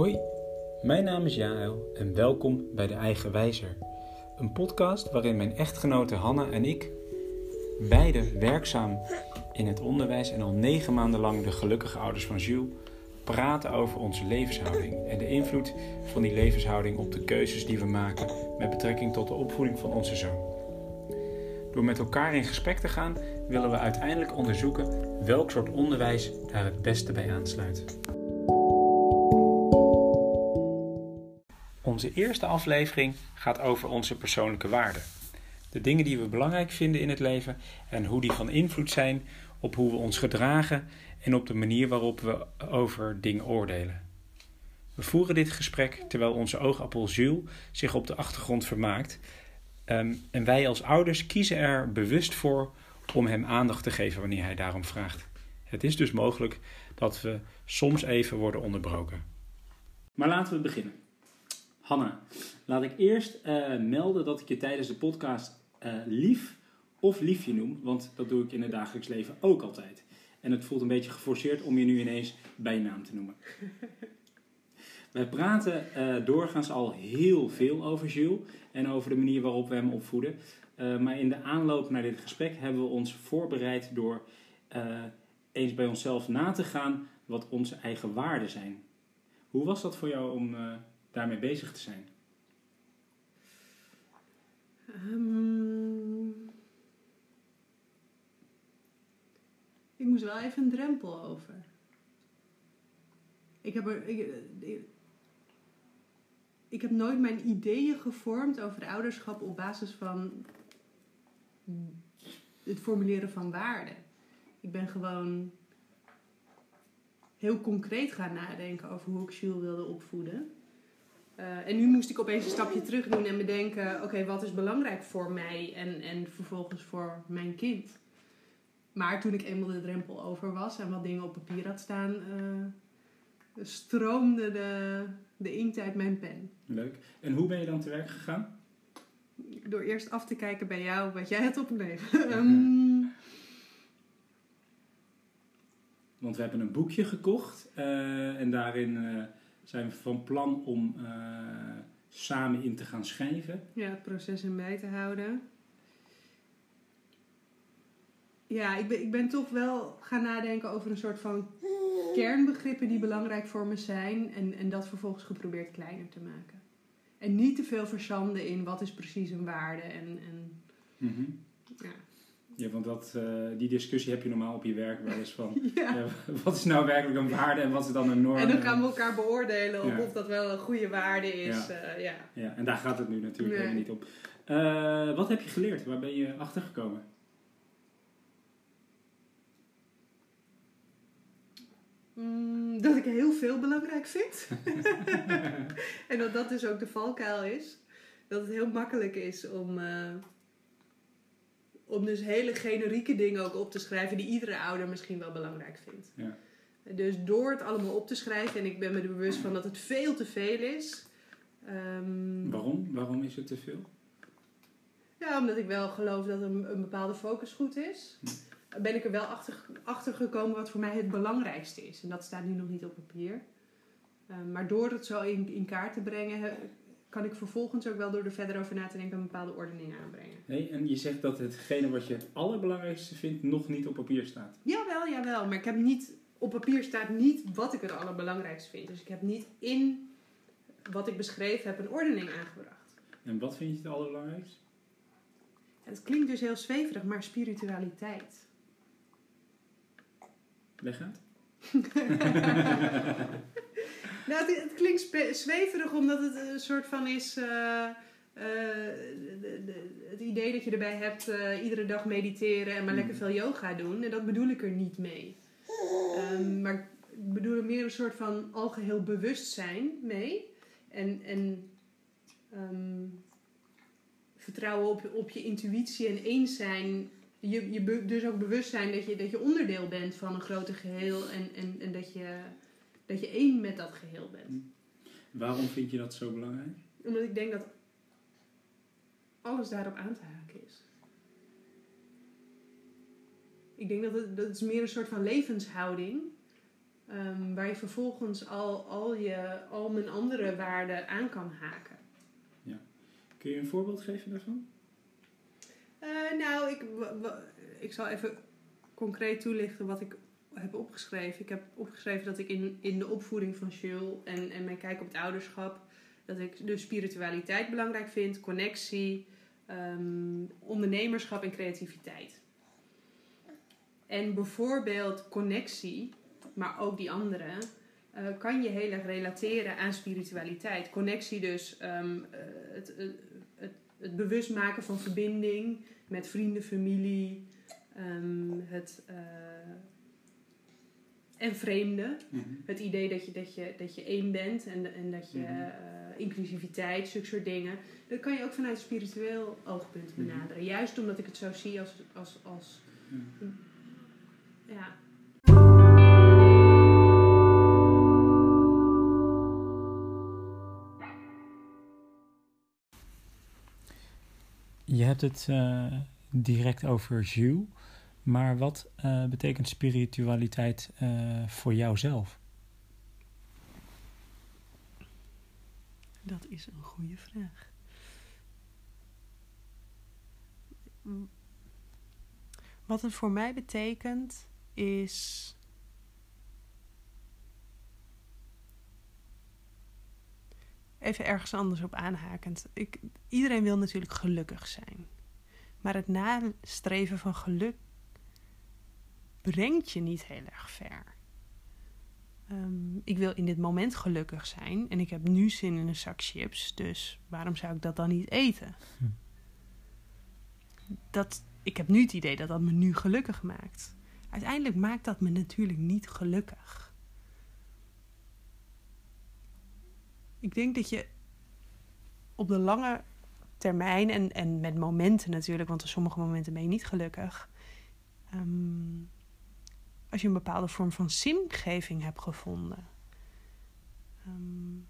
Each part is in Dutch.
Hoi, mijn naam is Jaël en welkom bij De Eigen Wijzer. Een podcast waarin mijn echtgenote Hanna en ik, beide werkzaam in het onderwijs en al negen maanden lang de gelukkige ouders van Jules, praten over onze levenshouding en de invloed van die levenshouding op de keuzes die we maken met betrekking tot de opvoeding van onze zoon. Door met elkaar in gesprek te gaan, willen we uiteindelijk onderzoeken welk soort onderwijs daar het beste bij aansluit. Onze eerste aflevering gaat over onze persoonlijke waarden. De dingen die we belangrijk vinden in het leven en hoe die van invloed zijn op hoe we ons gedragen en op de manier waarop we over dingen oordelen. We voeren dit gesprek terwijl onze oogappel Jules zich op de achtergrond vermaakt. Ehm, en wij als ouders kiezen er bewust voor om hem aandacht te geven wanneer hij daarom vraagt. Het is dus mogelijk dat we soms even worden onderbroken. Maar laten we beginnen. Hanna, laat ik eerst eh, melden dat ik je tijdens de podcast eh, lief of liefje noem, want dat doe ik in het dagelijks leven ook altijd. En het voelt een beetje geforceerd om je nu ineens bij naam te noemen. Wij praten uh, doorgaans al heel veel over Jules en over de manier waarop we hem opvoeden. maar in de aanloop naar dit gesprek hebben we ons voorbereid door eens bij onszelf na te gaan wat onze eigen waarden zijn. Hoe was dat voor jou om daarmee bezig te zijn? Um, ik moest wel even een drempel over. Ik heb, er, ik, ik heb nooit mijn ideeën gevormd over ouderschap op basis van het formuleren van waarden. Ik ben gewoon heel concreet gaan nadenken over hoe ik Jules wilde opvoeden. Uh, en nu moest ik opeens een stapje terug doen en bedenken: oké, wat is belangrijk voor mij en, en vervolgens voor mijn kind? Maar toen ik eenmaal de drempel over was en wat dingen op papier had staan, uh, stroomde de, de inkt uit mijn pen. Leuk. En hoe ben je dan te werk gegaan? Door eerst af te kijken bij jou wat jij hebt opgeleverd. um, Want we hebben een boekje gekocht uh, en daarin zijn we van plan om uh, samen in te gaan schrijven. Ja, het proces in bij te houden. Ja, ik ben, ik ben toch wel gaan nadenken over een soort van kernbegrippen die belangrijk voor me zijn. En, en dat vervolgens geprobeerd kleiner te maken. En niet te veel verzanden in wat is precies een waarde. En, en, mm -hmm. ja. Ja, want dat, uh, die discussie heb je normaal op je werk wel eens van... Ja. Uh, wat is nou werkelijk een waarde en wat is dan een norm? En dan gaan we elkaar beoordelen ja. of dat wel een goede waarde is. Ja, uh, ja. ja. en daar gaat het nu natuurlijk helemaal niet op. wat heb je geleerd? Waar ben je achter gekomen? Mm, dat ik heel veel belangrijk vind. en dat dat dus ook de valkuil is. Dat het heel makkelijk is om om dus hele generieke dingen ook op te schrijven die iedere ouder misschien wel belangrijk vindt. Ja. Dus door het allemaal op te schrijven, en ik ben me er bewust van dat het veel te veel is. Um, Waarom? Waarom is het te veel? Ja, omdat ik wel geloof dat een, een bepaalde focus goed is. Hm. Ben ik er wel achter, achter gekomen wat voor mij het belangrijkste is. En dat staat nu nog niet op papier. Um, maar door het zo in, in kaart te brengen, kan ik vervolgens ook wel door er verder over na te denken een bepaalde ordening aanbrengen. Nee, en je zegt dat hetgene wat je het allerbelangrijkste vindt nog niet op papier staat. Jawel, jawel. Maar ik heb niet, op papier staat niet wat ik het allerbelangrijkste vind. Dus ik heb niet in wat ik beschreven heb een ordening aangebracht. En wat vind je het allerbelangrijkste? het klinkt dus heel zweverig, maar spiritualiteit. Leg uit. Nou, het, het klinkt zweverig omdat het een soort van is. Uh, de, de, het idee dat je erbij hebt uh, iedere dag mediteren en maar lekker hmm. veel yoga doen. En dat bedoel ik er niet mee. Um, maar ik bedoel er meer een soort van algeheel bewustzijn mee. En, en um, vertrouwen op, op je intuïtie en eens zijn. Je, je dus ook bewust zijn dat je, dat je onderdeel bent van een groter geheel. En, en, en dat je dat je één met dat geheel bent. Hm. Waarom vind je dat zo belangrijk? Omdat ik denk dat alles daarop aan te haken is. Ik denk dat het, dat is meer een soort van levenshouding. Ehm, waar je vervolgens al, al, je, al mijn andere waarden aan kan haken. Ja. Kun je een voorbeeld geven daarvan? Uh, nou, ik, ik zal even concreet toelichten wat ik heb opgeschreven. Ik heb opgeschreven dat ik in, in de opvoeding van Jules en, en mijn kijk op het ouderschap, dat ik de spiritualiteit belangrijk vind, connectie, um, ondernemerschap en creativiteit. En bijvoorbeeld connectie, maar ook die andere, uh, kan je heel erg relateren aan spiritualiteit. Connectie dus, um, het, het, het, het, bewust maken van verbinding met vrienden, familie, um, het... Uh, en vreemden. Mm -hmm. Het idee dat je, dat je, dat je één bent en, en dat je mm -hmm. uh, inclusiviteit, zulke soort dingen. Dat kan je ook vanuit een spiritueel oogpunt mhm. benaderen. Juist omdat ik het zo zie als, als, als ja. Je hebt het uh, direct over Jules, maar wat uh, betekent spiritualiteit uh, voor jouzelf? Dat is een goede vraag. Wat het voor mij betekent is. Even ergens anders op aanhakend. Ik, iedereen wil natuurlijk gelukkig zijn. Maar het nastreven van geluk brengt je niet heel erg ver. Um, ik wil in dit moment gelukkig zijn en ik heb nu zin in een zak chips, dus waarom zou ik dat dan niet eten? Hm. Dat, ik heb nu het idee dat dat me nu gelukkig maakt. Uiteindelijk maakt dat me natuurlijk niet gelukkig. Ik denk dat je op de lange termijn en, en met momenten natuurlijk, want op sommige momenten ben je niet gelukkig. Um, als je een bepaalde vorm van zingeving hebt gevonden. Um,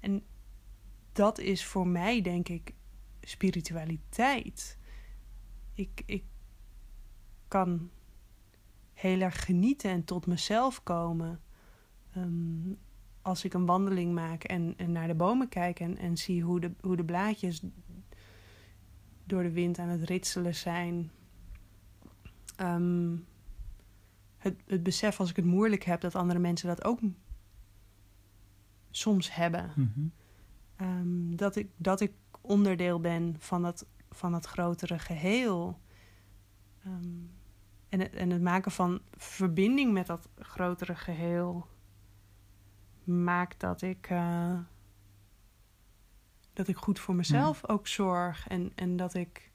en dat is voor mij, denk ik, spiritualiteit. Ik, ik kan heel erg genieten en tot mezelf komen. Um, als ik een wandeling maak en, en naar de bomen kijk en, en zie hoe de, hoe de blaadjes door de wind aan het ritselen zijn. Um, het, het besef als ik het moeilijk heb dat andere mensen dat ook soms hebben. Mm -hmm. um, dat, ik, dat ik onderdeel ben van dat, van dat grotere geheel. Um, en, het, en het maken van verbinding met dat grotere geheel maakt dat ik, uh, dat ik goed voor mezelf mm. ook zorg. En, en dat ik.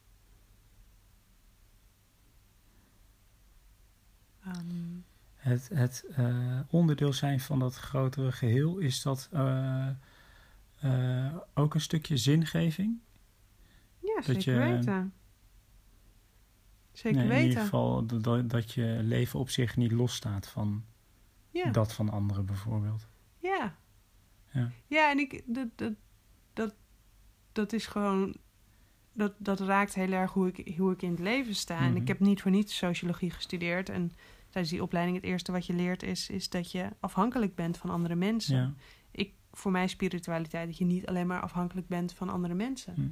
Het het uh, onderdeel zijn van dat grotere geheel, is dat uh, ook een stukje zingeving? Ja, dat zeker je, weten. Zeker nee, weten. In ieder geval dat, dat je leven op zich niet losstaat van ja. dat van anderen bijvoorbeeld. Ja. Ja, ja en ik, dat, dat, dat, dat is gewoon, dat, dat raakt heel erg hoe ik, hoe ik in het leven sta. En ik mhm. heb niet voor niets sociologie gestudeerd. En tijdens die opleiding het eerste wat je leert is, is dat je afhankelijk bent van andere mensen. Ja. Ik, voor mij spiritualiteit dat je niet alleen maar afhankelijk bent van andere mensen, mhm.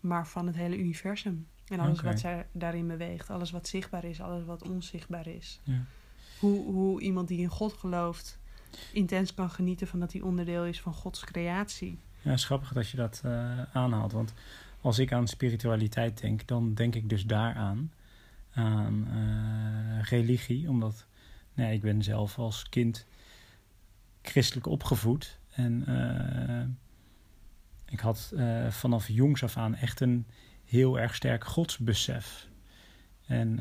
maar van het hele universum. En alles wat zij daarin beweegt, alles wat zichtbaar is, alles wat onzichtbaar is. Ja. Hoe, hoe iemand die in God gelooft intens kan genieten van dat hij onderdeel is van Gods creatie. Ja, grappig dat je dat uh, aanhaalt. Want als ik aan spiritualiteit denk, dan denk ik dus daaraan. Aan uh, religie. Omdat nee, ik ben zelf als kind christelijk opgevoed. En uh, ik had vanaf jongs af aan echt een heel erg sterk godsbesef. En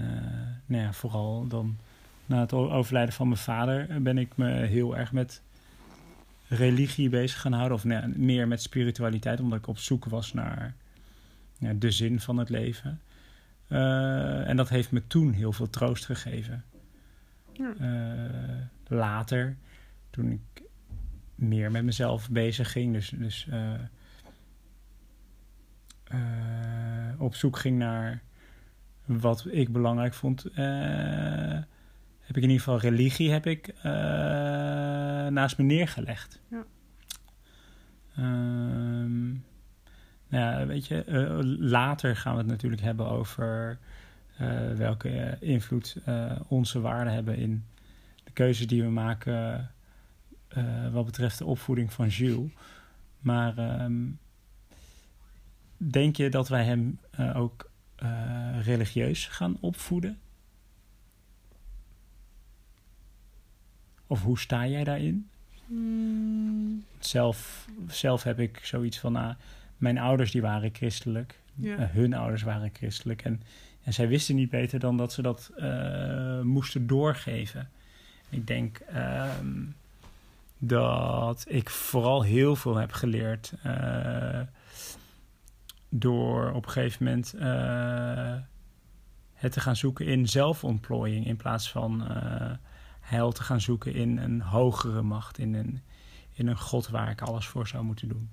nou ja, vooral dan na het overlijden van mijn vader ben ik me heel erg met religie bezig gaan houden. Of nee, meer met spiritualiteit, omdat ik op zoek was naar ja, de zin van het leven. Uh, en dat heeft me toen heel veel troost gegeven. Ja. Uh, later, toen ik meer met mezelf bezig ging, dus, dus uh, op zoek ging naar wat ik belangrijk vond heb ik in ieder geval religie heb ik, eh, naast me neergelegd. Ja. Ehm, nou ja, weet je, eh, later gaan we het natuurlijk hebben over eh, welke invloed eh, onze waarden hebben in de keuzes die we maken wat betreft de opvoeding van Jules. Maar ehm, denk je dat wij hem ook religieus gaan opvoeden? Of hoe sta jij daarin? Mm, Zelf, zelf heb ik zoiets van, nou, mijn ouders die waren christelijk. ja. Eh, hun ouders waren christelijk. En, en zij wisten niet beter dan dat ze dat eh, moesten doorgeven. Ik denk ehm, dat ik vooral heel veel heb geleerd eh, door op een gegeven moment het te gaan zoeken in zelfontplooiing in plaats van heil te gaan zoeken in een hogere macht, in een, in een God waar ik alles voor zou moeten doen.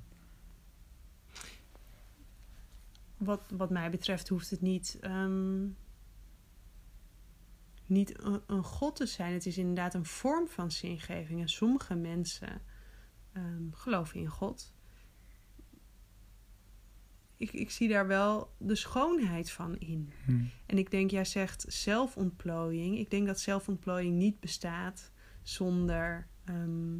Wat, wat mij betreft hoeft het niet, ehm, niet een, een god te zijn. Het is inderdaad een vorm van zingeving. En sommige mensen ehm, geloven in God. Ik, ik zie daar wel de schoonheid van in. Hm. En ik denk, jij zegt zelfontplooiing. Ik denk dat zelfontplooiing niet bestaat zonder. ehm,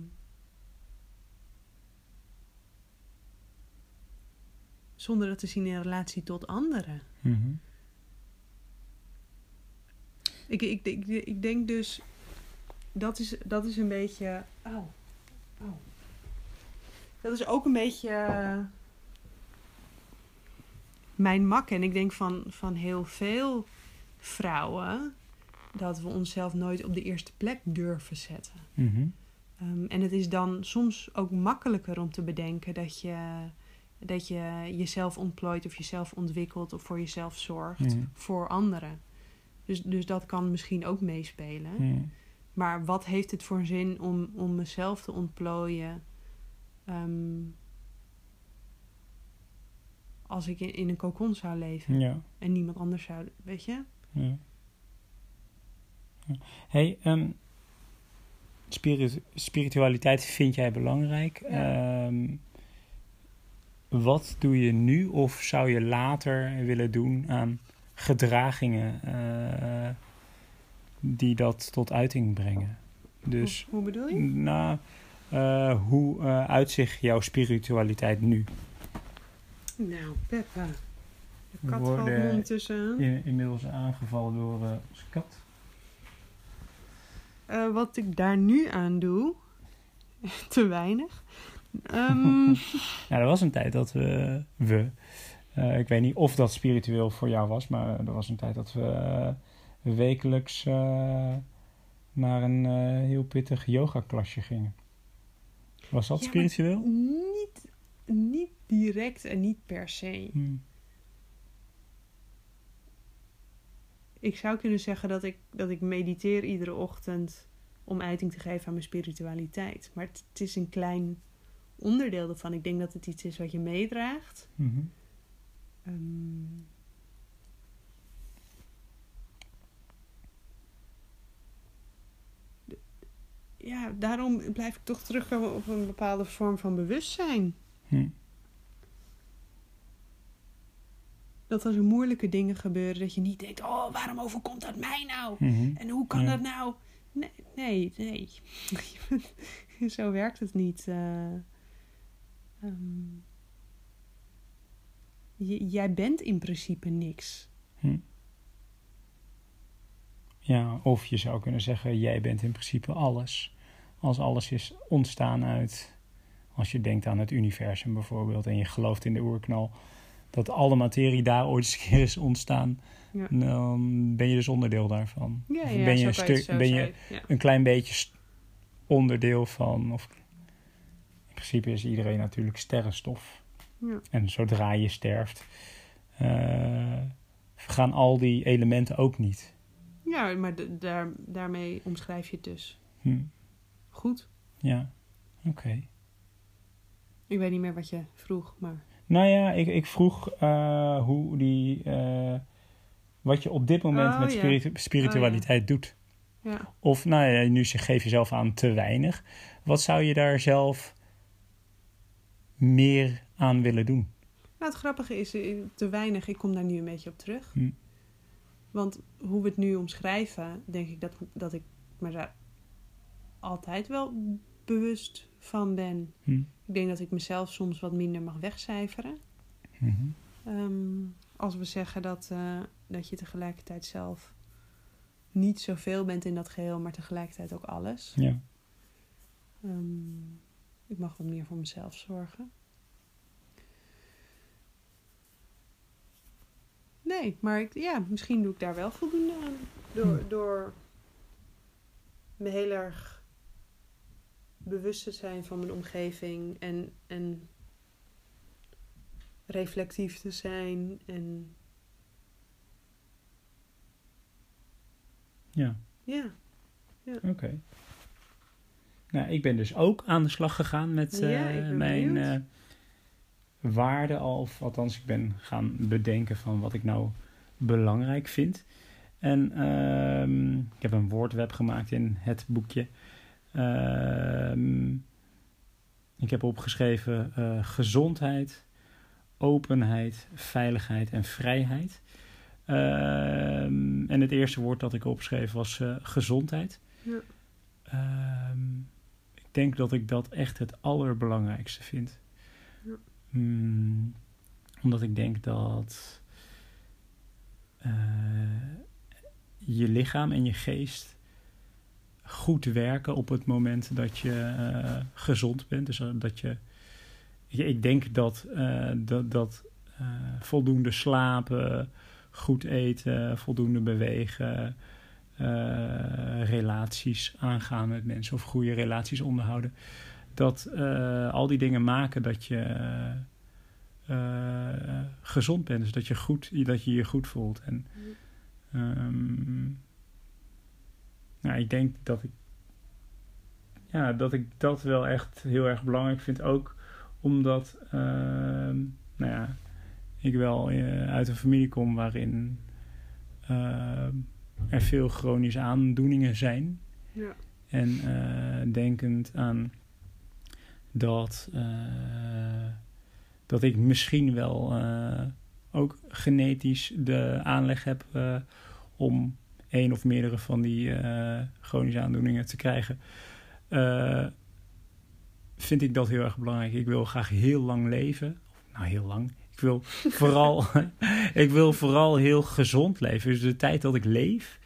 zonder dat te zien in relatie tot anderen. Mhm. Ik, ik, ik, ik denk dus. Dat is, dat is een beetje. Auw. Dat is ook een beetje. eh, mijn mak. En ik denk van, van heel veel vrouwen. dat we onszelf nooit op de eerste plek durven zetten. Mhm. Ehm, en het is dan soms ook makkelijker om te bedenken dat je, dat je jezelf ontplooit of jezelf ontwikkelt of voor jezelf zorgt voor anderen. Dus, dus dat kan misschien ook meespelen. Maar wat heeft het voor zin om, om mezelf te ontplooien ehm, als ik in, in een kokon zou leven Ja. en niemand anders zou, weet je? Ja. Hey, ehm, spiritu- spiritualiteit vind jij belangrijk. Ja. Ehm, wat doe je nu of zou je later willen doen aan gedragingen eh, die dat tot uiting brengen? Dus, hoe, hoe bedoel je? nou, eh, hoe eh, uitzicht jouw spiritualiteit nu? Nou, Peppa. De kat valt worden me ondertussen. In, inmiddels aangevallen door onze kat. Wat ik daar nu aan doe, te weinig. Ehm, Ja, er was een tijd dat we, we eh, ik weet niet of dat spiritueel voor jou was, maar er was een tijd dat we eh, wekelijks eh, naar een heel pittig yoga-klasje gingen. Was dat Ja, spiritueel? niet, niet direct en niet per se. Hm. Ik zou kunnen zeggen dat ik, dat ik mediteer iedere ochtend om uiting te geven aan mijn spiritualiteit. Maar het, het is een klein onderdeel ervan. Ik denk dat het iets is wat je meedraagt. Mhm. Ehm, ja, daarom blijf ik toch terugkomen op een bepaalde vorm van bewustzijn. Hm. Dat als er moeilijke dingen gebeuren, dat je niet denkt: oh, waarom overkomt dat mij nou? Mhm. En hoe kan Ja. dat nou? Nee, nee, nee. Zo werkt het niet. eh. Ehm, jij bent in principe niks. Hm. Ja, of je zou kunnen zeggen, jij bent in principe alles. Als alles is ontstaan uit, als je denkt aan het universum bijvoorbeeld en je gelooft in de oerknal, dat alle materie daar ooit eens een keer is ontstaan, Ja. dan ben je dus onderdeel daarvan. Ja, ben je, een stuk, ben je een klein beetje onderdeel van, of principe is iedereen natuurlijk sterrenstof. Ja. En zodra je sterft, eh, gaan al die elementen ook niet. Ja, maar daar, daarmee omschrijf je het dus. Hm. Goed. Ja, oké. Ik weet niet meer wat je vroeg, maar... Nou ja, ik, ik vroeg eh, hoe die, eh, wat je op dit moment Oh, met ja. spiritu- spiritualiteit doet. Ja. Of nou ja, nu geef je zelf aan te weinig. Wat zou je daar zelf meer aan willen doen? Nou, het grappige is, eh, te weinig, ik kom daar nu een beetje op terug. Hm. Want hoe we het nu omschrijven, denk ik dat, dat ik me daar altijd wel bewust van ben. Hm. Ik denk dat ik mezelf soms wat minder mag wegcijferen. Ehm, als we zeggen dat, eh, dat je tegelijkertijd zelf niet zoveel bent in dat geheel, maar tegelijkertijd ook alles. Ja. Ehm, ik mag wat meer voor mezelf zorgen. Nee, maar ik, ja, misschien doe ik daar wel voldoende aan. Door, Hm. door me heel erg bewust te zijn van mijn omgeving en, en reflectief te zijn. En Ja. ja, Oké. Nou, ik ben dus ook aan de slag gegaan met Ja, eh, mijn eh, waarden. Of althans, ik ben gaan bedenken van wat ik nou belangrijk vind. En ehm, ik heb een woordweb gemaakt in het boekje. Ehm, ik heb opgeschreven eh, gezondheid, openheid, veiligheid en vrijheid. Ehm, en het eerste woord dat ik opschreef was gezondheid. Ja. Denk dat ik dat echt het allerbelangrijkste vind. Ja. Mm, omdat ik denk dat eh, je lichaam en je geest goed werken op het moment dat je eh, gezond bent. Dus eh, dat je. Ik, denk dat, dat, dat voldoende slapen, goed eten, voldoende bewegen, relaties aangaan met mensen of goede relaties onderhouden. Dat eh, al die dingen maken dat je eh, gezond bent. Dus dat je, goed, dat je je goed voelt. En ehm, nou, ik denk dat ik, ja, dat ik dat wel echt heel erg belangrijk vind. Ook omdat ehm, nou ja, ik wel eh, uit een familie kom waarin ehm, er veel chronische aandoeningen zijn. Ja. En eh, denkend aan dat, eh, dat ik misschien wel eh, ook genetisch de aanleg heb om één of meerdere van die chronische aandoeningen te krijgen. vind ik dat heel erg belangrijk. Ik wil graag heel lang leven. Nou, heel lang. Ik wil vooral, ik wil vooral heel gezond leven. Dus de tijd dat ik leef,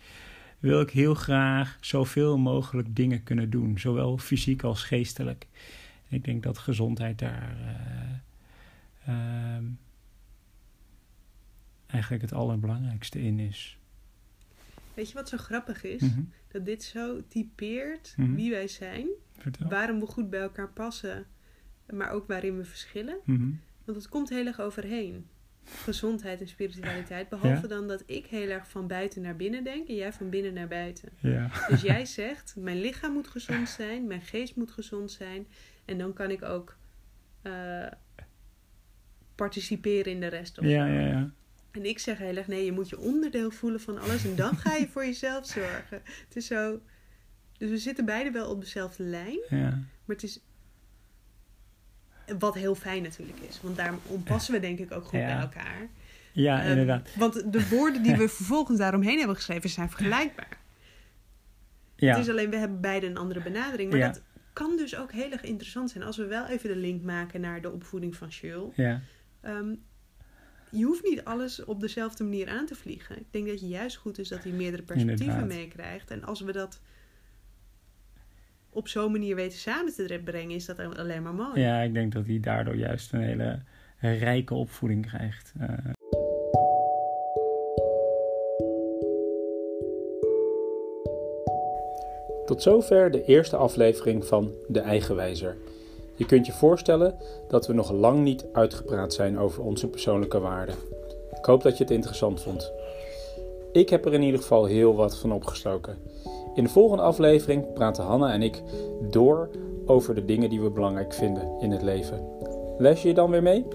wil ik heel graag zoveel mogelijk dingen kunnen doen. Zowel fysiek als geestelijk. En ik denk dat gezondheid daar eh, ehm, eigenlijk het allerbelangrijkste in is. Weet je wat zo grappig is? Mhm. Dat dit zo typeert Mhm. wie wij zijn, Vertel. waarom we goed bij elkaar passen, maar ook waarin we verschillen. Mhm. Want het komt heel erg overheen. Gezondheid en spiritualiteit. Behalve Ja. dan dat ik heel erg van buiten naar binnen denk en jij van binnen naar buiten. Ja. Dus jij zegt, mijn lichaam moet gezond zijn, mijn geest moet gezond zijn. En dan kan ik ook eh, participeren in de rest. of ja, ja, ja. En ik zeg heel erg, nee, je moet je onderdeel voelen van alles en dan ga je voor jezelf zorgen. Het is zo. Dus we zitten beide wel op dezelfde lijn, ja. maar het is. Wat heel fijn natuurlijk is, want daarom passen we denk ik ook goed Ja. bij elkaar. Ja, Ehm, inderdaad. Want de woorden die we vervolgens daaromheen hebben geschreven zijn vergelijkbaar. Ja. Het is alleen, we hebben beide een andere benadering. Maar Ja. dat kan dus ook heel erg interessant zijn als we wel even de link maken naar de opvoeding van Jules. ja. Ehm, je hoeft niet alles op dezelfde manier aan te vliegen. Ik denk dat je juist goed is dat hij meerdere perspectieven meekrijgt. En als we dat op zo'n manier weten samen te brengen, is dat alleen maar mooi. ja, ik denk dat hij daardoor juist een hele rijke opvoeding krijgt. Eh, Tot zover de eerste aflevering van De Eigenwijzer. Je kunt je voorstellen dat we nog lang niet uitgepraat zijn over onze persoonlijke waarden. Ik hoop dat je het interessant vond. Ik heb er in ieder geval heel wat van opgestoken. In de volgende aflevering praten Hanna en ik door over de dingen die we belangrijk vinden in het leven. Luister je dan weer mee?